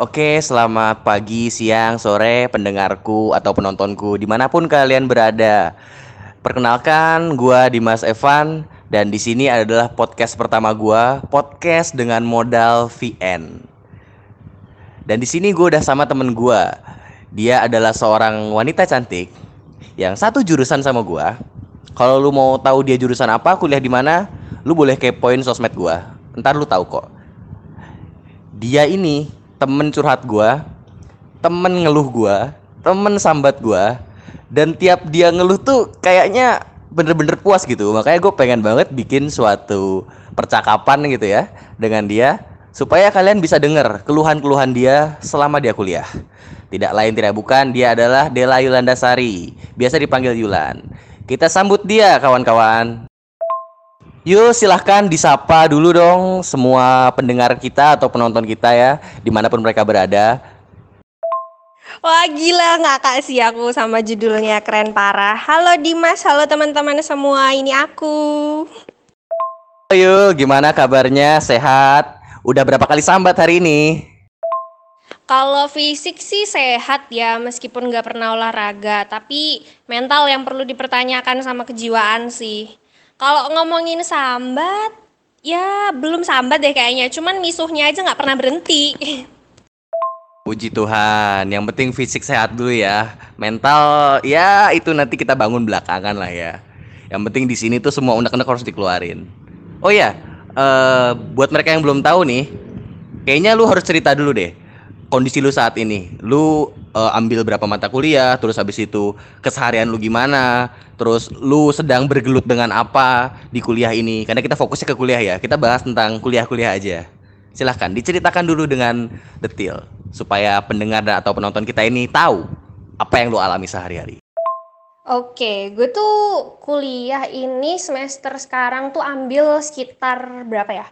Oke, selamat pagi, siang, sore, pendengarku atau penontonku di mana pun kalian berada. Perkenalkan, gua Dimas Evan dan di sini adalah podcast pertama gua, podcast dengan modal VN. Dan di sini gue udah sama temen gua. Dia adalah seorang wanita cantik yang satu jurusan sama gua. Kalau lu mau tahu dia jurusan apa, kuliah di mana, lu boleh kepoin sosmed gua. Ntar lu tahu kok. Dia ini temen curhat gua, temen ngeluh gua, temen sambat gua, dan tiap dia ngeluh tuh kayaknya bener-bener puas gitu. Makanya gue pengen banget bikin suatu percakapan gitu ya dengan dia supaya kalian bisa denger keluhan-keluhan dia selama dia kuliah. Tidak lain tidak bukan dia adalah Dela Yulandasari, biasa dipanggil Yulan. Kita sambut dia kawan-kawan. Yuk silahkan disapa dulu dong semua pendengar kita atau penonton kita ya di mana pun mereka berada. Wah gila kak sih aku sama judulnya keren parah. Halo Dimas, halo teman-teman semua, ini aku. Ayo, gimana kabarnya? Sehat? Udah berapa kali sambat hari ini? Kalau fisik sih sehat ya, meskipun nggak pernah olahraga. Tapi mental yang perlu dipertanyakan sama kejiwaan sih. Kalau ngomongin sambat, ya belum sambat deh kayaknya. Cuman misuhnya aja nggak pernah berhenti. Puji Tuhan, yang penting fisik sehat dulu ya. Mental ya itu nanti kita bangun belakangan lah ya. Yang penting di sini tuh semua unek-unek harus dikeluarin. Oh ya, uh, buat mereka yang belum tahu nih, kayaknya lu harus cerita dulu deh kondisi lu saat ini. Lu uh, ambil berapa mata kuliah, terus habis itu keseharian lu gimana, terus lu sedang bergelut dengan apa di kuliah ini. Karena kita fokusnya ke kuliah ya. Kita bahas tentang kuliah-kuliah aja. Silahkan diceritakan dulu dengan detail supaya pendengar atau penonton kita ini tahu apa yang lu alami sehari-hari. Oke, gue tuh kuliah ini semester sekarang tuh ambil sekitar berapa ya?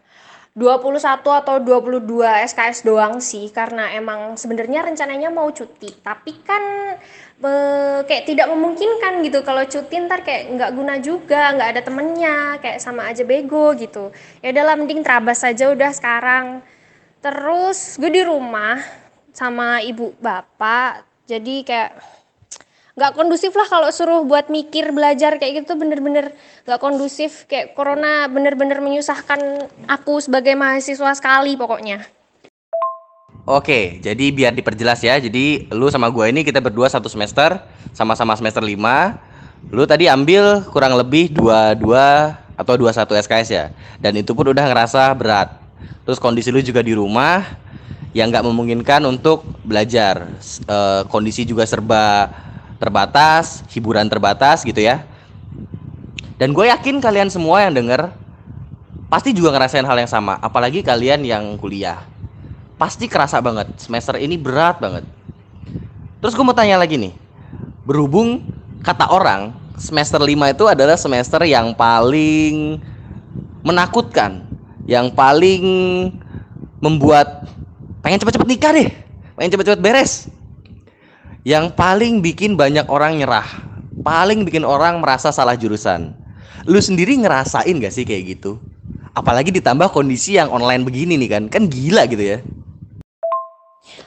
21 atau 22 SKS doang sih karena emang sebenarnya rencananya mau cuti. Tapi kan e, kayak tidak memungkinkan gitu. Kalau cuti ntar kayak nggak guna juga nggak ada temennya kayak sama aja bego gitu. Ya udahlah mending terabas saja udah sekarang. Terus gue di rumah sama ibu bapak jadi kayak nggak kondusif lah kalau suruh buat mikir belajar kayak gitu bener-bener nggak kondusif kayak corona bener-bener menyusahkan aku sebagai mahasiswa sekali pokoknya Oke, jadi biar diperjelas ya. Jadi lu sama gue ini kita berdua satu semester, sama-sama semester 5. Lu tadi ambil kurang lebih 22 atau 21 SKS ya. Dan itu pun udah ngerasa berat. Terus kondisi lu juga di rumah yang nggak memungkinkan untuk belajar. E, kondisi juga serba terbatas, hiburan terbatas gitu ya. Dan gue yakin kalian semua yang denger pasti juga ngerasain hal yang sama, apalagi kalian yang kuliah. Pasti kerasa banget, semester ini berat banget. Terus gue mau tanya lagi nih, berhubung kata orang semester 5 itu adalah semester yang paling menakutkan, yang paling membuat pengen cepet-cepet nikah deh, pengen cepet-cepet beres yang paling bikin banyak orang nyerah, paling bikin orang merasa salah jurusan. Lu sendiri ngerasain gak sih kayak gitu? Apalagi ditambah kondisi yang online begini nih kan, kan gila gitu ya.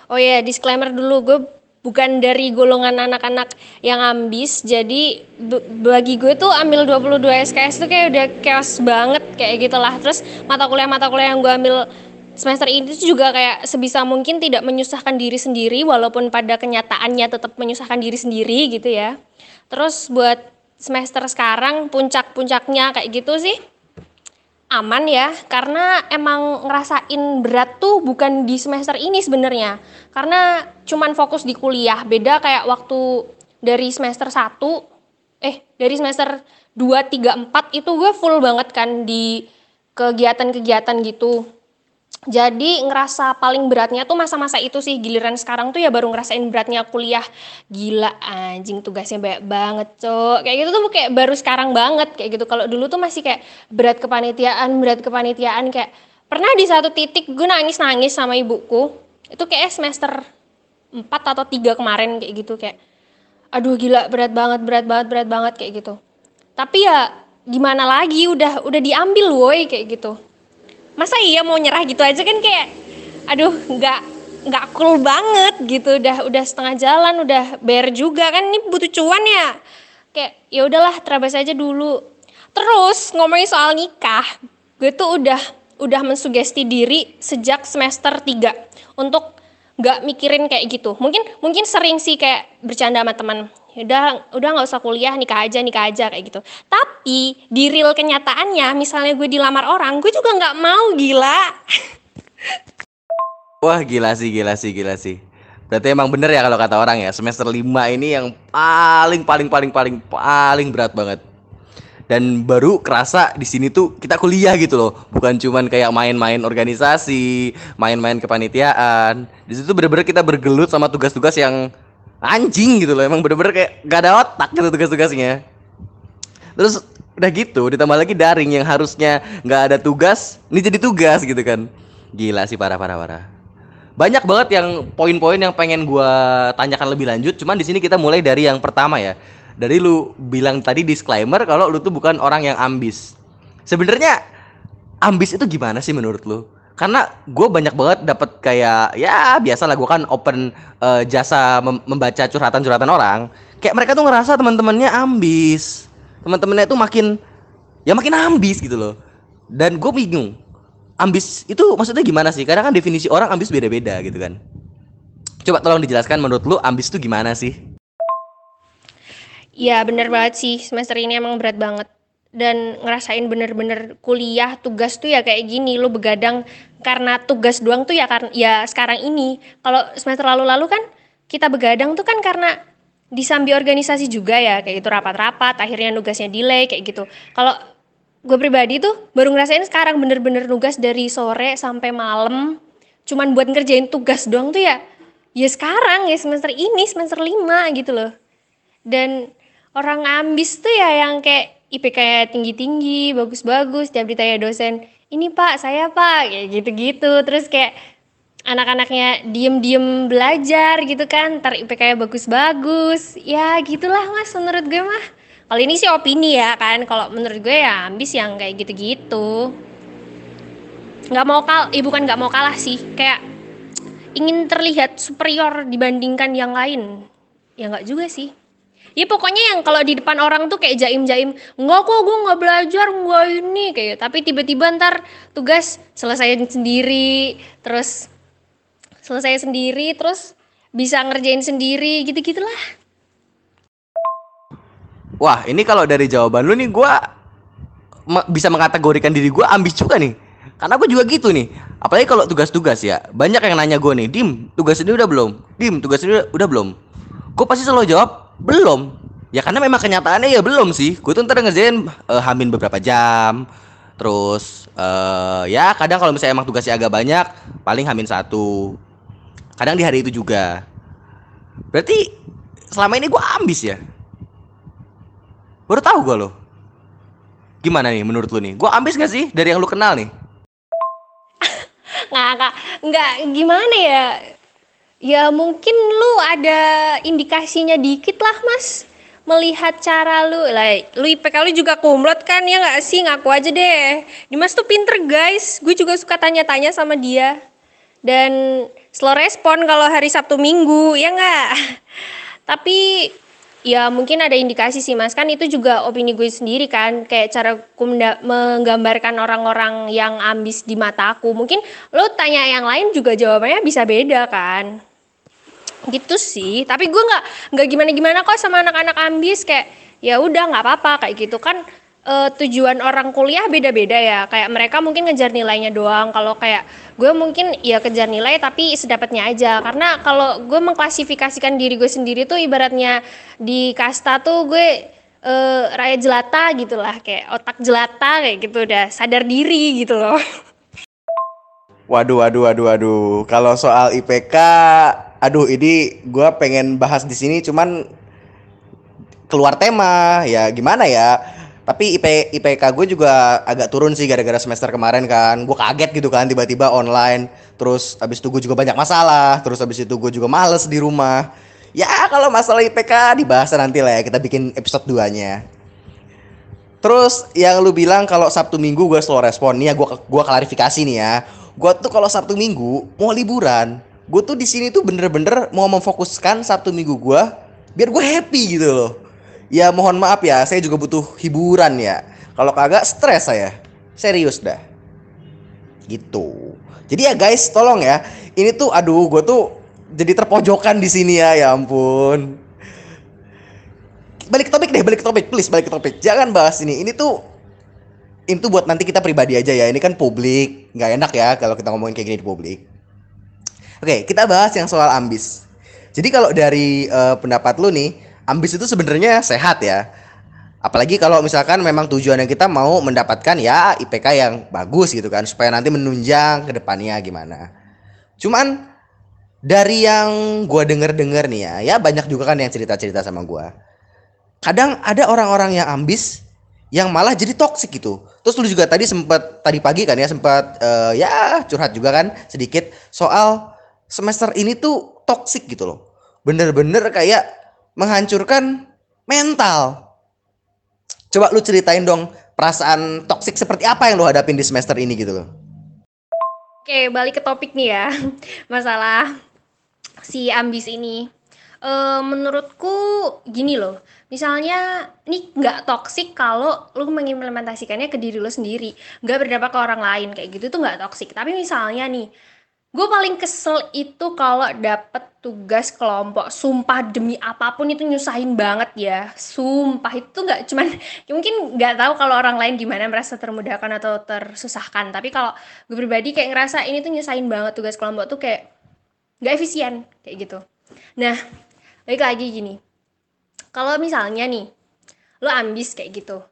Oh ya, disclaimer dulu, gue bukan dari golongan anak-anak yang ambis, jadi bagi gue tuh ambil 22 SKS tuh kayak udah chaos banget kayak gitulah. Terus mata kuliah-mata kuliah yang gue ambil semester ini juga kayak sebisa mungkin tidak menyusahkan diri sendiri walaupun pada kenyataannya tetap menyusahkan diri sendiri gitu ya. Terus buat semester sekarang puncak-puncaknya kayak gitu sih aman ya. Karena emang ngerasain berat tuh bukan di semester ini sebenarnya. Karena cuman fokus di kuliah. Beda kayak waktu dari semester 1 eh dari semester 2 3 4 itu gue full banget kan di kegiatan-kegiatan gitu jadi ngerasa paling beratnya tuh masa-masa itu sih giliran sekarang tuh ya baru ngerasain beratnya kuliah. Gila anjing tugasnya banyak banget cok kayak gitu tuh kayak baru sekarang banget kayak gitu. Kalau dulu tuh masih kayak berat kepanitiaan berat kepanitiaan kayak pernah di satu titik gue nangis nangis sama ibuku. Itu kayak semester 4 atau 3 kemarin kayak gitu kayak aduh gila berat banget berat banget berat banget kayak gitu. Tapi ya gimana lagi udah udah diambil woi kayak gitu masa iya mau nyerah gitu aja? Kan kayak aduh nggak nggak cool banget gitu udah udah setengah jalan udah bayar juga. Kan ini butuh cuan ya. Kayak ya udahlah terabas aja dulu. Terus ngomongin soal nikah gue tuh udah udah mensugesti diri sejak semester 3 untuk nggak mikirin kayak gitu. Mungkin mungkin sering sih kayak bercanda sama teman udah udah nggak usah kuliah nikah aja nikah aja kayak gitu tapi di real kenyataannya misalnya gue dilamar orang gue juga nggak mau gila Wah gila sih, gila sih, gila sih. Berarti emang bener ya kalau kata orang ya, semester 5 ini yang paling paling paling paling paling berat banget. Dan baru kerasa di sini tuh kita kuliah gitu loh, bukan cuman kayak main-main organisasi, main-main kepanitiaan. Di situ bener-bener kita bergelut sama tugas-tugas yang anjing gitu loh, emang bener-bener kayak gak ada otak gitu tugas-tugasnya. Terus udah gitu, ditambah lagi daring yang harusnya nggak ada tugas, ini jadi tugas gitu kan. Gila sih parah parah parah banyak banget yang poin-poin yang pengen gua tanyakan lebih lanjut cuman di sini kita mulai dari yang pertama ya dari lu bilang tadi disclaimer kalau lu tuh bukan orang yang ambis sebenarnya ambis itu gimana sih menurut lu karena gue banyak banget dapat kayak ya biasa lah gue kan open uh, jasa mem membaca curhatan-curhatan orang kayak mereka tuh ngerasa teman-temannya ambis teman-temannya itu makin ya makin ambis gitu loh dan gue bingung ambis itu maksudnya gimana sih? Karena kan definisi orang ambis beda-beda gitu kan. Coba tolong dijelaskan menurut lu ambis itu gimana sih? Ya bener banget sih semester ini emang berat banget dan ngerasain bener-bener kuliah tugas tuh ya kayak gini lu begadang karena tugas doang tuh ya karena ya sekarang ini. Kalau semester lalu-lalu kan kita begadang tuh kan karena disambi organisasi juga ya kayak gitu rapat-rapat akhirnya tugasnya delay kayak gitu. Kalau gue pribadi tuh baru ngerasain sekarang bener-bener nugas dari sore sampai malam cuman buat ngerjain tugas doang tuh ya ya sekarang ya semester ini semester lima gitu loh. Dan orang ambis tuh ya yang kayak IPK tinggi-tinggi bagus-bagus tiap ditanya dosen ini pak saya pak kayak gitu-gitu. Terus kayak anak-anaknya diem-diem belajar gitu kan ntar IPK bagus-bagus. Ya gitulah mas menurut gue mah. Kalau ini sih opini ya kan. Kalau menurut gue ya ambis yang kayak gitu-gitu. Nggak mau kal eh bukan nggak mau kalah sih. Kayak ingin terlihat superior dibandingkan yang lain. Ya nggak juga sih ya pokoknya yang kalau di depan orang tuh kayak jaim-jaim nggak kok gue nggak belajar nggak ini kayak tapi tiba-tiba ntar tugas selesai sendiri terus selesai sendiri terus bisa ngerjain sendiri gitu gitulah Wah, ini kalau dari jawaban lu nih gua bisa mengkategorikan diri gua ambis juga nih. Karena gue juga gitu nih. Apalagi kalau tugas-tugas ya. Banyak yang nanya gue nih, "Dim, tugas ini udah belum? Dim, tugas ini udah, udah belum?" Gue pasti selalu jawab, "Belum." Ya karena memang kenyataannya ya belum sih. Gue tuh ntar ngerjain uh, hamin beberapa jam. Terus uh, ya kadang kalau misalnya emang tugasnya agak banyak, paling hamin satu. Kadang di hari itu juga. Berarti selama ini gue ambis ya? Baru tahu gue loh. Gimana nih menurut lu nih? Gue ambis gak sih dari yang lu kenal nih? nggak, nggak, gimana ya? Ya mungkin lu ada indikasinya dikit lah mas. Melihat cara lu. Lah lu IPK lu juga kumlot kan ya nggak sih? Ngaku aja deh. Dimas tuh pinter guys. Gue juga suka tanya-tanya sama dia. Dan slow respon kalau hari Sabtu Minggu ya nggak? Tapi Ya mungkin ada indikasi sih mas. Kan itu juga opini gue sendiri kan. Kayak cara kumda, menggambarkan orang-orang yang ambis di mataku mungkin lo tanya yang lain juga jawabannya bisa beda kan gitu sih tapi gue nggak nggak gimana gimana kok sama anak-anak ambis kayak ya udah nggak apa-apa kayak gitu kan uh, tujuan orang kuliah beda-beda ya. Kayak mereka mungkin ngejar nilainya doang. Kalau kayak gue mungkin ya kejar nilai tapi sedapatnya aja. Karena kalau gue mengklasifikasikan diri gue sendiri tuh ibaratnya di kasta tuh gue uh, rakyat jelata gitu lah. Kayak otak jelata kayak gitu udah sadar diri gitu loh. Waduh, waduh, waduh, waduh. Kalau soal IPK, aduh ini gue pengen bahas di sini cuman keluar tema ya gimana ya? Tapi IP IPK gue juga agak turun sih gara-gara semester kemarin kan. Gue kaget gitu kan tiba-tiba online. Terus abis itu gue juga banyak masalah. Terus abis itu gue juga males di rumah. Ya kalau masalah IPK dibahas nanti lah ya kita bikin episode 2 nya terus yang lu bilang kalau Sabtu Minggu gue slow respon. Nih ya gue gua klarifikasi nih ya. Gue tuh kalau Sabtu Minggu mau liburan gue tuh di sini tuh bener-bener mau memfokuskan Sabtu Minggu gue biar gue happy gitu loh. Ya mohon maaf ya, saya juga butuh hiburan ya. Kalau kagak stres saya. Serius dah. Gitu. Jadi ya guys, tolong ya. Ini tuh aduh, gue tuh jadi terpojokan di sini ya, ya ampun. Balik ke topik deh, balik ke topik, please balik ke topik. Jangan bahas ini. Ini tuh ini tuh buat nanti kita pribadi aja ya. Ini kan publik, nggak enak ya kalau kita ngomongin kayak gini di publik. Oke, kita bahas yang soal ambis. Jadi kalau dari uh, pendapat lu nih, ambis itu sebenarnya sehat ya. Apalagi kalau misalkan memang tujuannya kita mau mendapatkan ya IPK yang bagus gitu kan, supaya nanti menunjang ke depannya gimana. Cuman dari yang gue denger-denger nih ya, ya banyak juga kan yang cerita-cerita sama gue. Kadang ada orang-orang yang ambis yang malah jadi toksik gitu. Terus lu juga tadi sempat tadi pagi kan ya sempat uh, ya curhat juga kan sedikit soal semester ini tuh toksik gitu loh. Bener-bener kayak menghancurkan mental. Coba lu ceritain dong perasaan toksik seperti apa yang lu hadapin di semester ini gitu loh. Oke, balik ke topik nih ya. Masalah si ambis ini. E, menurutku gini loh. Misalnya ini nggak toksik kalau lu mengimplementasikannya ke diri lu sendiri, nggak berdampak ke orang lain kayak gitu tuh nggak toksik. Tapi misalnya nih, gue paling kesel itu kalau dapet tugas kelompok. Sumpah demi apa pun itu nyusahin banget ya. Sumpah itu nggak cuman mungkin nggak tahu kalau orang lain gimana merasa termudahkan atau tersusahkan. Tapi kalau gue pribadi kayak ngerasa ini tuh nyusahin banget tugas kelompok tuh kayak nggak efisien kayak gitu. Nah balik lagi gini. Kalau misalnya nih lo ambis kayak gitu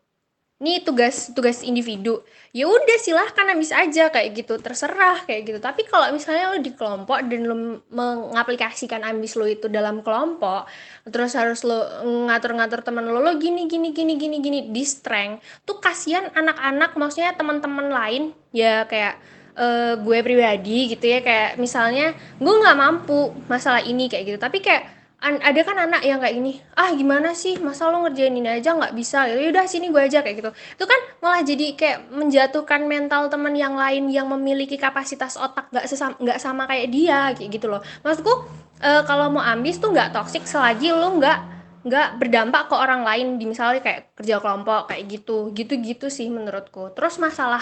ini tugas tugas individu. Ya udah silahkan ambis aja kayak gitu. Terserah kayak gitu. Tapi kalau misalnya lo di kelompok dan lo mengaplikasikan ambis lo itu dalam kelompok terus harus lo ngatur-ngatur teman lo lo gini gini gini gini gini di strength tuh kasihan anak-anak maksudnya teman-teman lain. Ya kayak uh, gue pribadi gitu ya kayak misalnya gue nggak mampu masalah ini kayak gitu. Tapi kayak ada kan anak yang kayak gini ah gimana sih? Masa lo ngerjain ini aja nggak bisa? Gitu udah sini gue aja kayak gitu. Itu kan malah jadi kayak menjatuhkan mental teman yang lain yang memiliki kapasitas otak nggak sesama nggak sama kayak dia kayak gitu loh. Maksudku uh, kalau mau ambis tuh nggak toksik selagi lo nggak nggak berdampak ke orang lain. Di misalnya kayak kerja kelompok kayak gitu. Gitu gitu sih menurutku. Terus masalah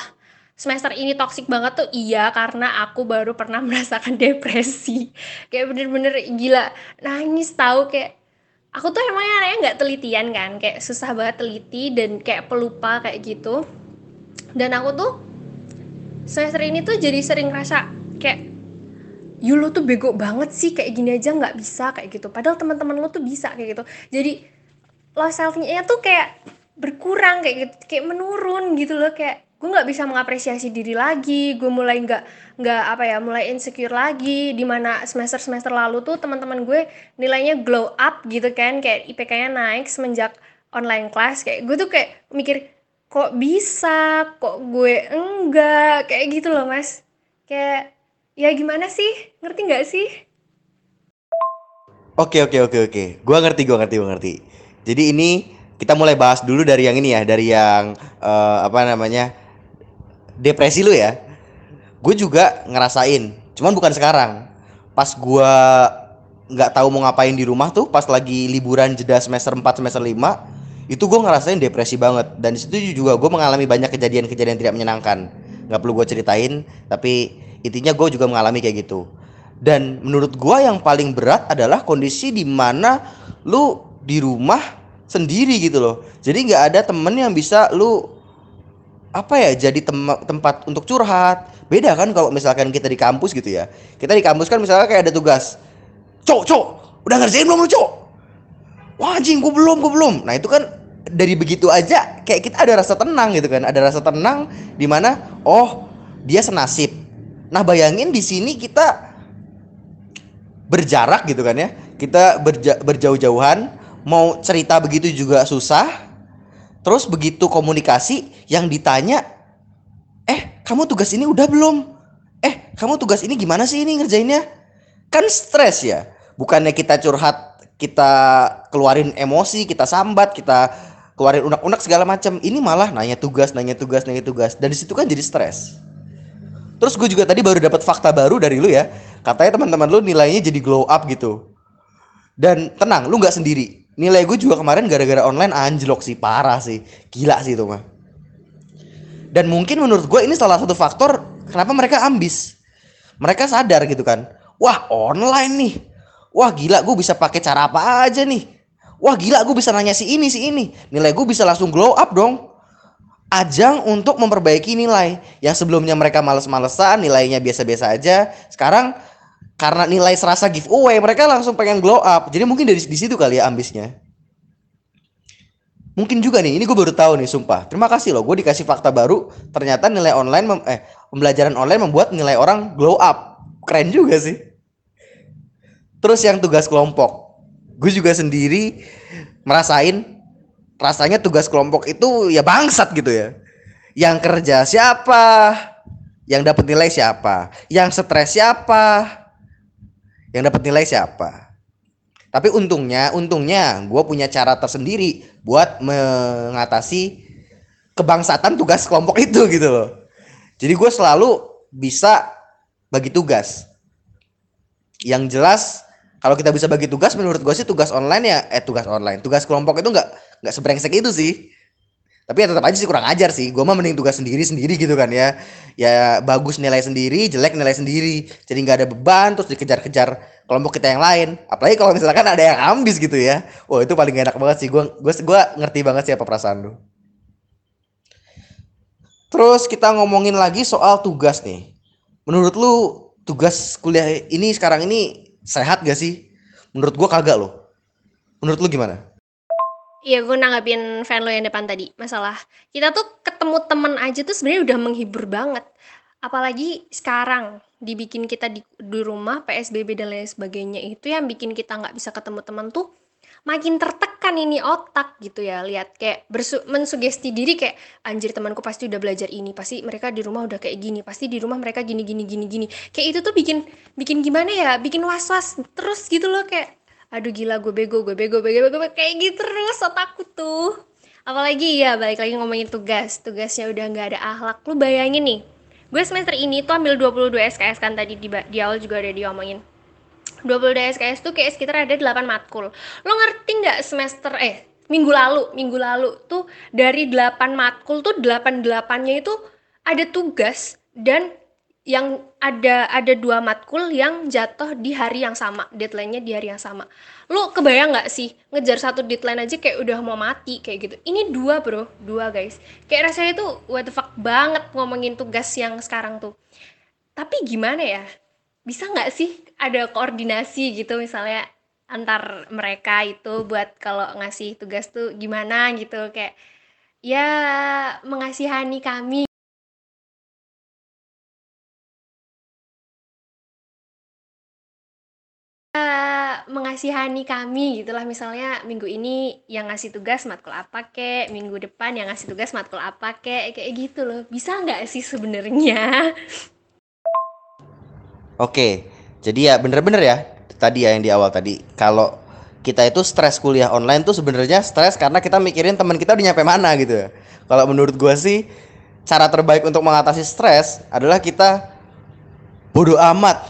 semester ini toksik banget tuh iya karena aku baru pernah merasakan depresi. Kayak bener-bener gila nangis tahu kayak aku tuh emangnya anaknya nggak telitian kan kayak susah banget teliti dan kayak pelupa kayak gitu. Dan aku tuh semester ini tuh jadi sering rasa kayak you lo tuh bego banget sih kayak gini aja nggak bisa kayak gitu. Padahal teman-teman lo tuh bisa kayak gitu. Jadi lo selfnya tuh kayak berkurang kayak gitu kayak menurun gitu loh kayak gue nggak bisa mengapresiasi diri lagi. Gue mulai nggak nggak apa ya mulai insecure lagi. Di mana semester semester lalu tuh teman-teman gue nilainya glow up gitu kan. Kayak IPK-nya naik semenjak online class. Kayak gue tuh kayak mikir kok bisa? Kok gue enggak? Kayak gitu loh mas. Kayak ya gimana sih? Ngerti nggak sih? Oke oke oke oke, gue ngerti gue ngerti gue ngerti. Jadi ini kita mulai bahas dulu dari yang ini ya, dari yang uh, apa namanya depresi lu ya. Gue juga ngerasain cuman bukan sekarang. Pas gue nggak tahu mau ngapain di rumah tuh pas lagi liburan jeda semester 4 semester 5 itu gue ngerasain depresi banget. Dan di situ juga gue mengalami banyak kejadian-kejadian tidak menyenangkan. Nggak perlu gue ceritain tapi intinya gue juga mengalami kayak gitu. Dan menurut gue yang paling berat adalah kondisi di mana lu di rumah sendiri gitu loh. Jadi nggak ada temen yang bisa lu apa ya jadi tem tempat untuk curhat. Beda kan kalau misalkan kita di kampus gitu ya. Kita di kampus kan misalnya kayak ada tugas cok cok udah ngerjain belum lu cok? Wah anjing gue belum gue belum. Nah itu kan dari begitu aja kayak kita ada rasa tenang gitu kan. Ada rasa tenang di mana oh dia senasib. Nah bayangin di sini kita berjarak gitu kan ya. Kita berja berjauh-jauhan mau cerita begitu juga susah Terus begitu komunikasi yang ditanya, eh kamu tugas ini udah belum? Eh kamu tugas ini gimana sih ini ngerjainnya? Kan stres ya. Bukannya kita curhat, kita keluarin emosi, kita sambat, kita keluarin unek-unek segala macam. Ini malah nanya tugas, nanya tugas, nanya tugas. Dan di situ kan jadi stres. Terus gue juga tadi baru dapat fakta baru dari lu ya. Katanya teman-teman lu nilainya jadi glow up gitu. Dan tenang, lu nggak sendiri. Nilai gue juga kemarin gara-gara online anjlok sih, parah sih. Gila sih itu mah. Dan mungkin menurut gue ini salah satu faktor kenapa mereka ambis. Mereka sadar gitu kan. Wah, online nih. Wah, gila gue bisa pakai cara apa aja nih. Wah, gila gue bisa nanya si ini si ini. Nilai gue bisa langsung glow up dong ajang untuk memperbaiki nilai yang sebelumnya mereka males-malesan nilainya biasa-biasa aja sekarang karena nilai serasa giveaway mereka langsung pengen glow up jadi mungkin dari di situ kali ya ambisnya mungkin juga nih ini gue baru tahu nih sumpah terima kasih loh gue dikasih fakta baru ternyata nilai online eh pembelajaran online membuat nilai orang glow up keren juga sih terus yang tugas kelompok gue juga sendiri merasain rasanya tugas kelompok itu ya bangsat gitu ya. Yang kerja siapa? Yang dapat nilai siapa? Yang stres siapa? Yang dapat nilai siapa? Tapi untungnya, untungnya gue punya cara tersendiri buat mengatasi kebangsatan tugas kelompok itu gitu loh. Jadi gue selalu bisa bagi tugas. Yang jelas kalau kita bisa bagi tugas menurut gue sih tugas online ya eh tugas online tugas kelompok itu nggak nggak sebrengsek itu sih tapi ya tetap aja sih kurang ajar sih. Gue mah mending tugas sendiri sendiri gitu kan ya. Ya bagus nilai sendiri jelek nilai sendiri. Jadi nggak ada beban terus dikejar-kejar kelompok kita yang lain. Apalagi kalau misalkan ada yang ambis gitu ya. Wah itu paling enak banget sih. Gue gue ngerti banget sih apa perasaan lu. Terus kita ngomongin lagi soal tugas nih. Menurut lu tugas kuliah ini sekarang ini sehat gak sih? Menurut gue kagak loh. Menurut lu gimana Iya, gue nanggapin fan lo yang depan tadi. Masalah kita tuh ketemu temen aja tuh sebenarnya udah menghibur banget. Apalagi sekarang dibikin kita di, di rumah PSBB dan lain sebagainya itu yang bikin kita nggak bisa ketemu teman tuh makin tertekan ini otak gitu ya lihat kayak bersu mensugesti diri kayak anjir temanku pasti udah belajar ini pasti mereka di rumah udah kayak gini pasti di rumah mereka gini gini gini gini kayak itu tuh bikin bikin gimana ya bikin was was terus gitu loh kayak aduh gila gue bego gue bego bego bego. Kayak gitu terus otakku tuh. Apalagi ya balik lagi ngomongin tugas. Tugasnya udah nggak ada akhlak. Lu bayangin nih gue semester ini tuh ambil 22 SKS kan tadi di, di awal juga udah diomongin. 22 SKS tuh kayak sekitar ada 8 matkul. Lo ngerti nggak semester eh minggu lalu minggu lalu tuh dari 8 matkul tuh 8 delapannya itu ada tugas dan yang ada ada dua matkul yang jatuh di hari yang sama deadline-nya di hari yang sama. Lu kebayang nggak sih ngejar satu deadline aja kayak udah mau mati kayak gitu. Ini dua bro dua guys. Kayak rasanya tuh what the fuck banget ngomongin tugas yang sekarang tuh. Tapi gimana ya bisa nggak sih ada koordinasi gitu misalnya antar mereka itu buat kalau ngasih tugas tuh gimana gitu kayak ya mengasihani kami mengasihani kami gitulah misalnya minggu ini yang ngasih tugas matkul apa kek minggu depan yang ngasih tugas matkul apa kek kayak gitu loh bisa nggak sih sebenarnya Oke, jadi ya bener-bener ya tadi ya yang di awal tadi kalau kita itu stres kuliah online tuh sebenarnya stres karena kita mikirin teman kita udah nyampe mana gitu ya. Kalau menurut gua sih cara terbaik untuk mengatasi stres adalah kita bodoh amat.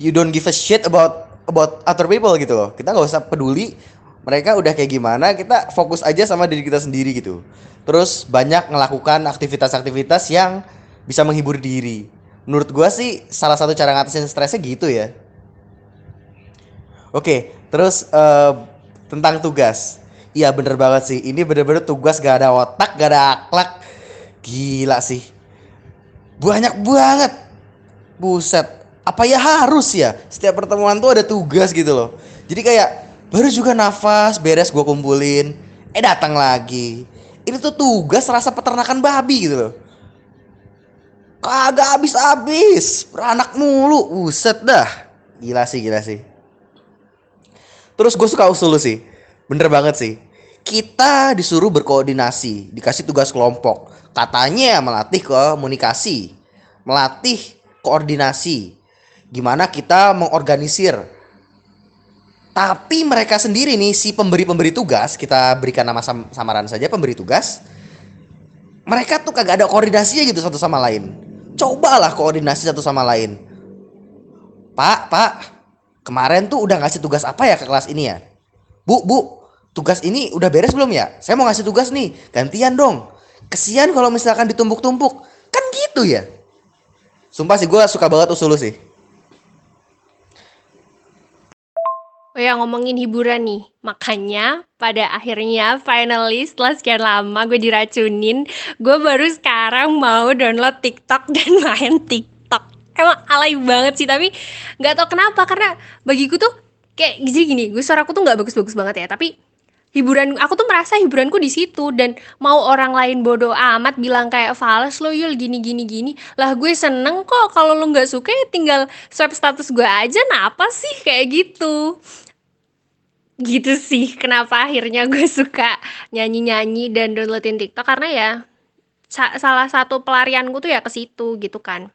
You don't give a shit about about other people gitu loh. Kita nggak usah peduli mereka udah kayak gimana kita fokus aja sama diri kita sendiri gitu. Terus banyak melakukan aktivitas-aktivitas yang bisa menghibur diri. Menurut gua sih salah satu cara ngatasin stresnya gitu ya. Oke terus uh, tentang tugas. Iya bener banget sih. Ini bener-bener tugas gak ada otak gak ada akhlak. Gila sih. Banyak banget. Buset apa ya harus ya? Setiap pertemuan tuh ada tugas gitu loh. Jadi kayak baru juga nafas beres gue kumpulin. Eh datang lagi. Ini tuh tugas rasa peternakan babi gitu loh. Kagak habis-habis. Beranak mulu. Uset dah. Gila sih gila sih. Terus gue suka usul sih. Bener banget sih. Kita disuruh berkoordinasi. Dikasih tugas kelompok. Katanya melatih komunikasi. Melatih koordinasi gimana kita mengorganisir tapi mereka sendiri nih si pemberi-pemberi tugas kita berikan nama sam samaran saja pemberi tugas mereka tuh kagak ada koordinasinya gitu satu sama lain cobalah koordinasi satu sama lain. Pak, Pak, kemarin tuh udah ngasih tugas apa ya ke kelas ini ya? Bu, Bu, tugas ini udah beres belum ya? Saya mau ngasih tugas nih, gantian dong. Kesian kalau misalkan ditumpuk-tumpuk. Kan gitu ya. Sumpah sih gue suka banget usul sih. Ya ngomongin hiburan nih, makanya pada akhirnya finally setelah sekian lama gue diracunin, gue baru sekarang mau download TikTok dan main TikTok. Emang alay banget sih, tapi nggak tau kenapa karena bagiku tuh kayak jadi gini, gue suaraku tuh nggak bagus-bagus banget ya, tapi hiburan aku tuh merasa hiburanku di situ dan mau orang lain bodoh amat bilang kayak fals lo yul gini gini gini. Lah gue seneng kok kalau lo nggak suka ya tinggal swipe status gue aja nah apa sih? Kayak gitu gitu sih kenapa akhirnya gue suka nyanyi-nyanyi dan downloadin TikTok? Karena ya sa salah satu pelarianku tuh ya ke situ gitu kan.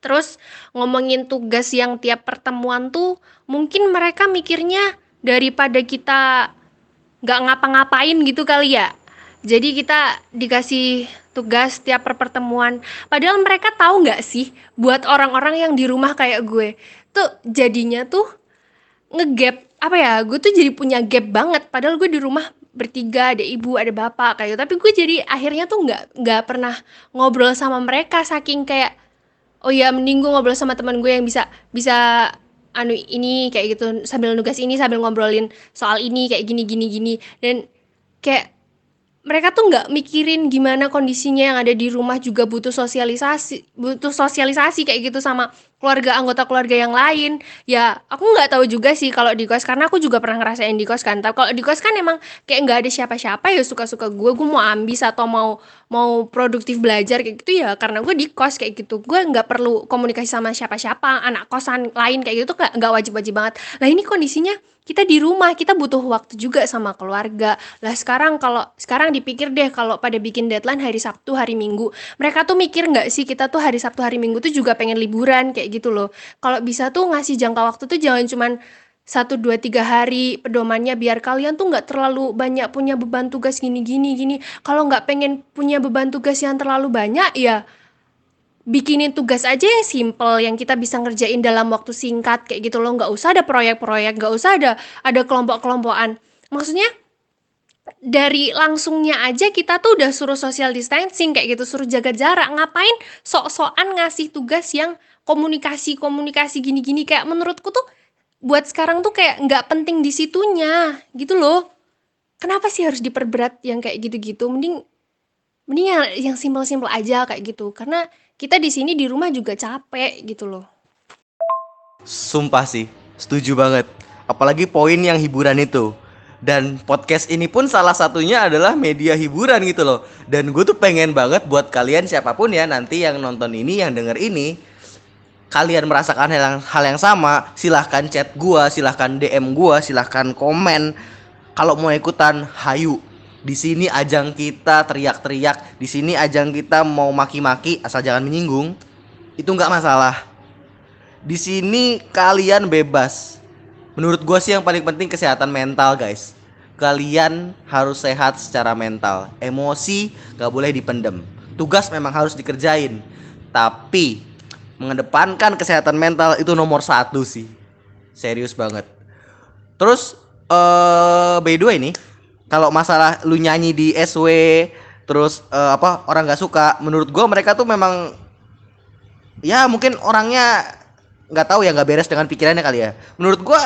Terus ngomongin tugas yang tiap pertemuan tuh mungkin mereka mikirnya daripada kita nggak ngapa-ngapain gitu kali ya. Jadi kita dikasih tugas tiap pertemuan. Padahal mereka tahu nggak sih buat orang-orang yang di rumah kayak gue tuh jadinya tuh ngegap apa ya gue tuh jadi punya gap banget. Padahal gue di rumah bertiga ada ibu ada bapak kayak gitu. Tapi gue jadi akhirnya tuh nggak nggak pernah ngobrol sama mereka saking kayak oh ya mending gue ngobrol sama teman gue yang bisa bisa anu ini kayak gitu. Sambil nugas ini sambil ngobrolin soal ini kayak gini gini gini. Dan kayak mereka tuh nggak mikirin gimana kondisinya yang ada di rumah juga butuh sosialisasi butuh sosialisasi kayak gitu sama keluarga anggota keluarga yang lain. Ya aku nggak tahu juga sih kalau di kos karena aku juga pernah ngerasain di kos kan. Tapi kalau di kos kan emang kayak nggak ada siapa-siapa ya suka-suka gue. Gue mau ambis atau mau mau produktif belajar kayak gitu ya karena gue di kos kayak gitu. Gue nggak perlu komunikasi sama siapa-siapa anak kosan lain kayak gitu nggak nggak wajib-wajib banget. Lah ini kondisinya kita di rumah kita butuh waktu juga sama keluarga. Lah sekarang kalau sekarang dipikir deh kalau pada bikin deadline hari Sabtu hari Minggu. Mereka tuh mikir nggak sih kita tuh hari Sabtu hari Minggu tuh juga pengen liburan kayak gitu loh. Kalau bisa tuh ngasih jangka waktu tuh jangan cuman satu dua tiga hari pedomannya biar kalian tuh nggak terlalu banyak punya beban tugas gini gini gini. Kalau nggak pengen punya beban tugas yang terlalu banyak ya bikinin tugas aja yang simple yang kita bisa ngerjain dalam waktu singkat kayak gitu loh. Nggak usah ada proyek-proyek nggak usah ada ada kelompok-kelompokan. Maksudnya dari langsungnya aja kita tuh udah suruh social distancing kayak gitu suruh jaga jarak. Ngapain sok-sokan ngasih tugas yang komunikasi komunikasi gini-gini? Kayak menurutku tuh buat sekarang tuh kayak nggak penting di situnya gitu loh. Kenapa sih harus diperberat yang kayak gitu-gitu? Mending mending yang yang simpel-simpel aja kayak gitu. Karena kita di sini di rumah juga capek gitu loh. Sumpah sih, setuju banget. Apalagi poin yang hiburan itu. Dan podcast ini pun salah satunya adalah media hiburan gitu loh. Dan gue tuh pengen banget buat kalian siapa pun ya nanti yang nonton ini, yang denger ini. Kalian merasakan hal yang, hal yang sama, silahkan chat gue, silahkan DM gue, silahkan komen. Kalau mau ikutan, hayu di sini ajang kita teriak-teriak, di sini ajang kita mau maki-maki asal jangan menyinggung. Itu nggak masalah. Di sini kalian bebas. Menurut gue sih yang paling penting kesehatan mental guys. Kalian harus sehat secara mental. Emosi gak boleh dipendem. Tugas memang harus dikerjain. Tapi mengedepankan kesehatan mental itu nomor satu sih. Serius banget. Terus uh, by the way nih, kalau masalah lu nyanyi di SW terus uh, apa orang nggak suka menurut gue mereka tuh memang ya mungkin orangnya nggak tahu ya nggak beres dengan pikirannya kali ya. Menurut gue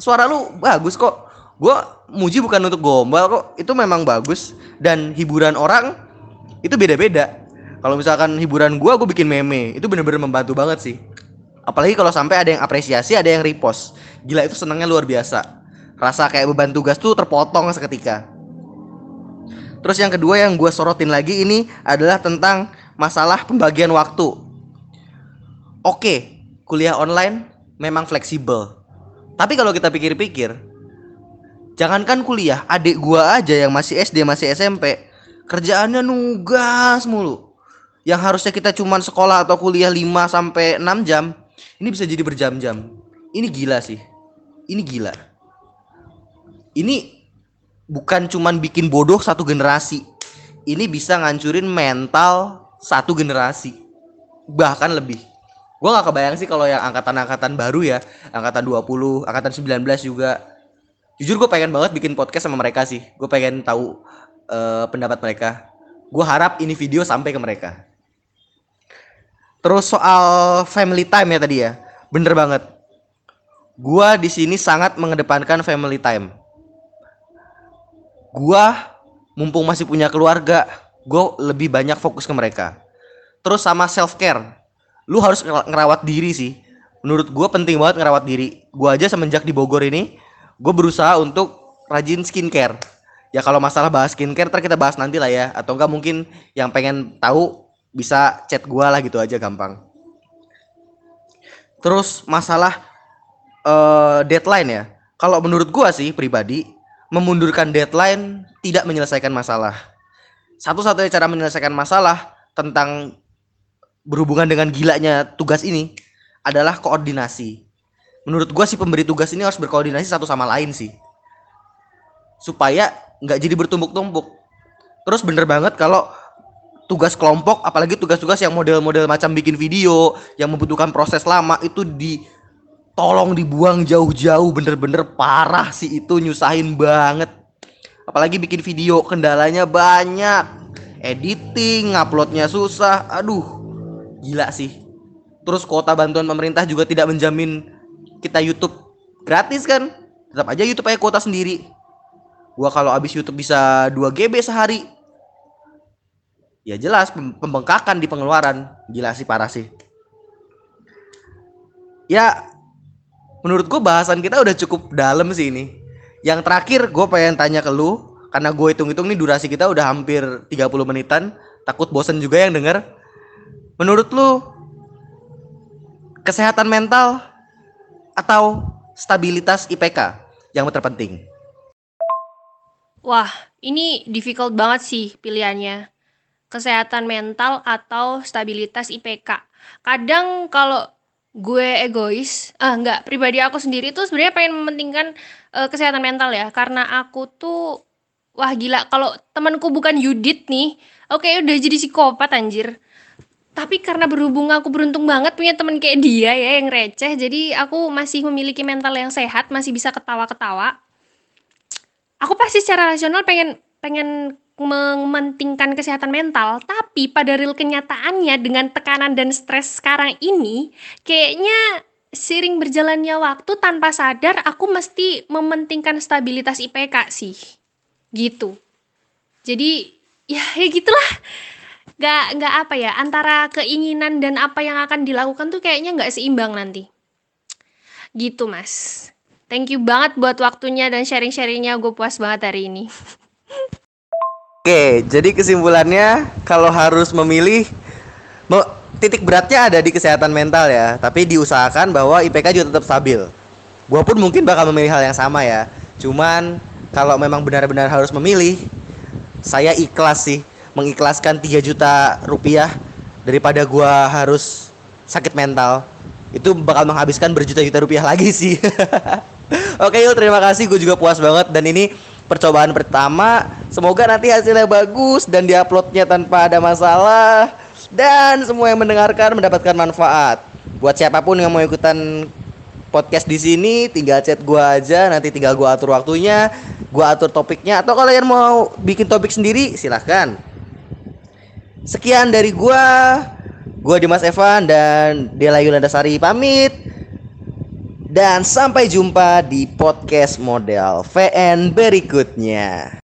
suara lu bagus kok. Gue muji bukan untuk gombal kok itu memang bagus. Dan hiburan orang itu beda-beda. Kalau misalkan hiburan gue gue bikin meme itu bener-bener membantu banget sih. Apalagi kalau sampai ada yang apresiasi ada yang repost. Gila itu senangnya luar biasa rasa kayak beban tugas tuh terpotong seketika. Terus yang kedua yang gue sorotin lagi ini adalah tentang masalah pembagian waktu. Oke, kuliah online memang fleksibel. Tapi kalau kita pikir-pikir, jangankan kuliah, adik gue aja yang masih SD, masih SMP, kerjaannya nugas mulu. Yang harusnya kita cuman sekolah atau kuliah 5 sampai 6 jam, ini bisa jadi berjam-jam. Ini gila sih. Ini gila ini bukan cuman bikin bodoh satu generasi. Ini bisa ngancurin mental satu generasi. bahkan lebih. Gue nggak kebayang sih kalau yang angkatan-angkatan baru ya. Angkatan 20 angkatan 19 juga. Jujur gue pengen banget bikin podcast sama mereka sih. Gue pengen tahu uh, pendapat mereka. Gue harap ini video sampai ke mereka. Terus soal family time ya tadi ya. Bener banget. Gue di sini sangat mengedepankan family time gue mumpung masih punya keluarga gue lebih banyak fokus ke mereka. Terus sama self care lu harus ngerawat diri sih. Menurut gue penting banget ngerawat diri. Gue aja semenjak di Bogor ini gue berusaha untuk rajin skincare. Ya kalau masalah bahas skincare ntar kita bahas nanti lah ya. Atau enggak mungkin yang pengen tahu bisa chat gue lah gitu aja gampang. Terus masalah uh, deadline ya. Kalau menurut gue sih pribadi memundurkan deadline tidak menyelesaikan masalah. Satu-satunya cara menyelesaikan masalah tentang berhubungan dengan gilanya tugas ini adalah koordinasi. Menurut gue sih pemberi tugas ini harus berkoordinasi satu sama lain sih. Supaya nggak jadi bertumpuk-tumpuk. Terus bener banget kalau tugas kelompok apalagi tugas-tugas yang model-model macam bikin video yang membutuhkan proses lama itu di tolong dibuang jauh-jauh bener-bener parah sih itu nyusahin banget. Apalagi bikin video kendalanya banyak. Editing uploadnya susah. Aduh gila sih. Terus kuota bantuan pemerintah juga tidak menjamin kita YouTube gratis kan? Tetap aja YouTube pakai kuota sendiri. Gua kalau habis YouTube bisa 2 GB sehari. Ya jelas pembengkakan di pengeluaran. Gila sih parah sih. Ya menurut gue bahasan kita udah cukup dalam sih ini yang terakhir gue pengen tanya ke lu karena gue hitung-hitung nih durasi kita udah hampir 30 menitan takut bosen juga yang denger menurut lu kesehatan mental atau stabilitas IPK yang terpenting? Wah, ini difficult banget sih pilihannya. Kesehatan mental atau stabilitas IPK. Kadang kalau gue egois, ah enggak, pribadi aku sendiri tuh sebenarnya pengen mementingkan uh, kesehatan mental ya, karena aku tuh wah gila kalau temanku bukan Yudit nih, oke okay, udah jadi psikopat anjir. Tapi karena berhubung aku beruntung banget punya temen kayak dia ya yang receh jadi aku masih memiliki mental yang sehat masih bisa ketawa-ketawa. Aku pasti secara rasional pengen pengen mementingkan kesehatan mental tapi pada real kenyataannya dengan tekanan dan stres sekarang ini kayaknya sering berjalannya waktu tanpa sadar aku mesti mementingkan stabilitas IPK sih. Gitu. Jadi ya ya gitulah. Nggak nggak apa ya antara keinginan dan apa yang akan dilakukan tuh kayaknya nggak seimbang nanti. Gitu mas. Thank you banget buat waktunya dan sharing-sharingnya. Gue puas banget hari ini Oke, jadi kesimpulannya kalau harus memilih titik beratnya ada di kesehatan mental ya, tapi diusahakan bahwa IPK juga tetap stabil. Gue pun mungkin bakal memilih hal yang sama ya. Cuman kalau memang benar-benar harus memilih, saya ikhlas sih. Mengikhlaskan 3 juta rupiah daripada gua harus sakit mental. Itu bakal menghabiskan berjuta-juta rupiah lagi sih. Oke yuk terima kasih. Gue juga puas banget. Dan ini percobaan pertama. Semoga nanti hasilnya bagus dan diuploadnya tanpa ada masalah. Dan semua yang mendengarkan mendapatkan manfaat. Buat siapa pun yang mau ikutan podcast di sini tinggal chat gua aja. Nanti tinggal gua atur waktunya gua atur topiknya. Atau kalian mau bikin topik sendiri silahkan. Sekian dari gua. Gua Dimas Evan dan Dela Yulandasari pamit. Dan sampai jumpa di podcast model VN berikutnya.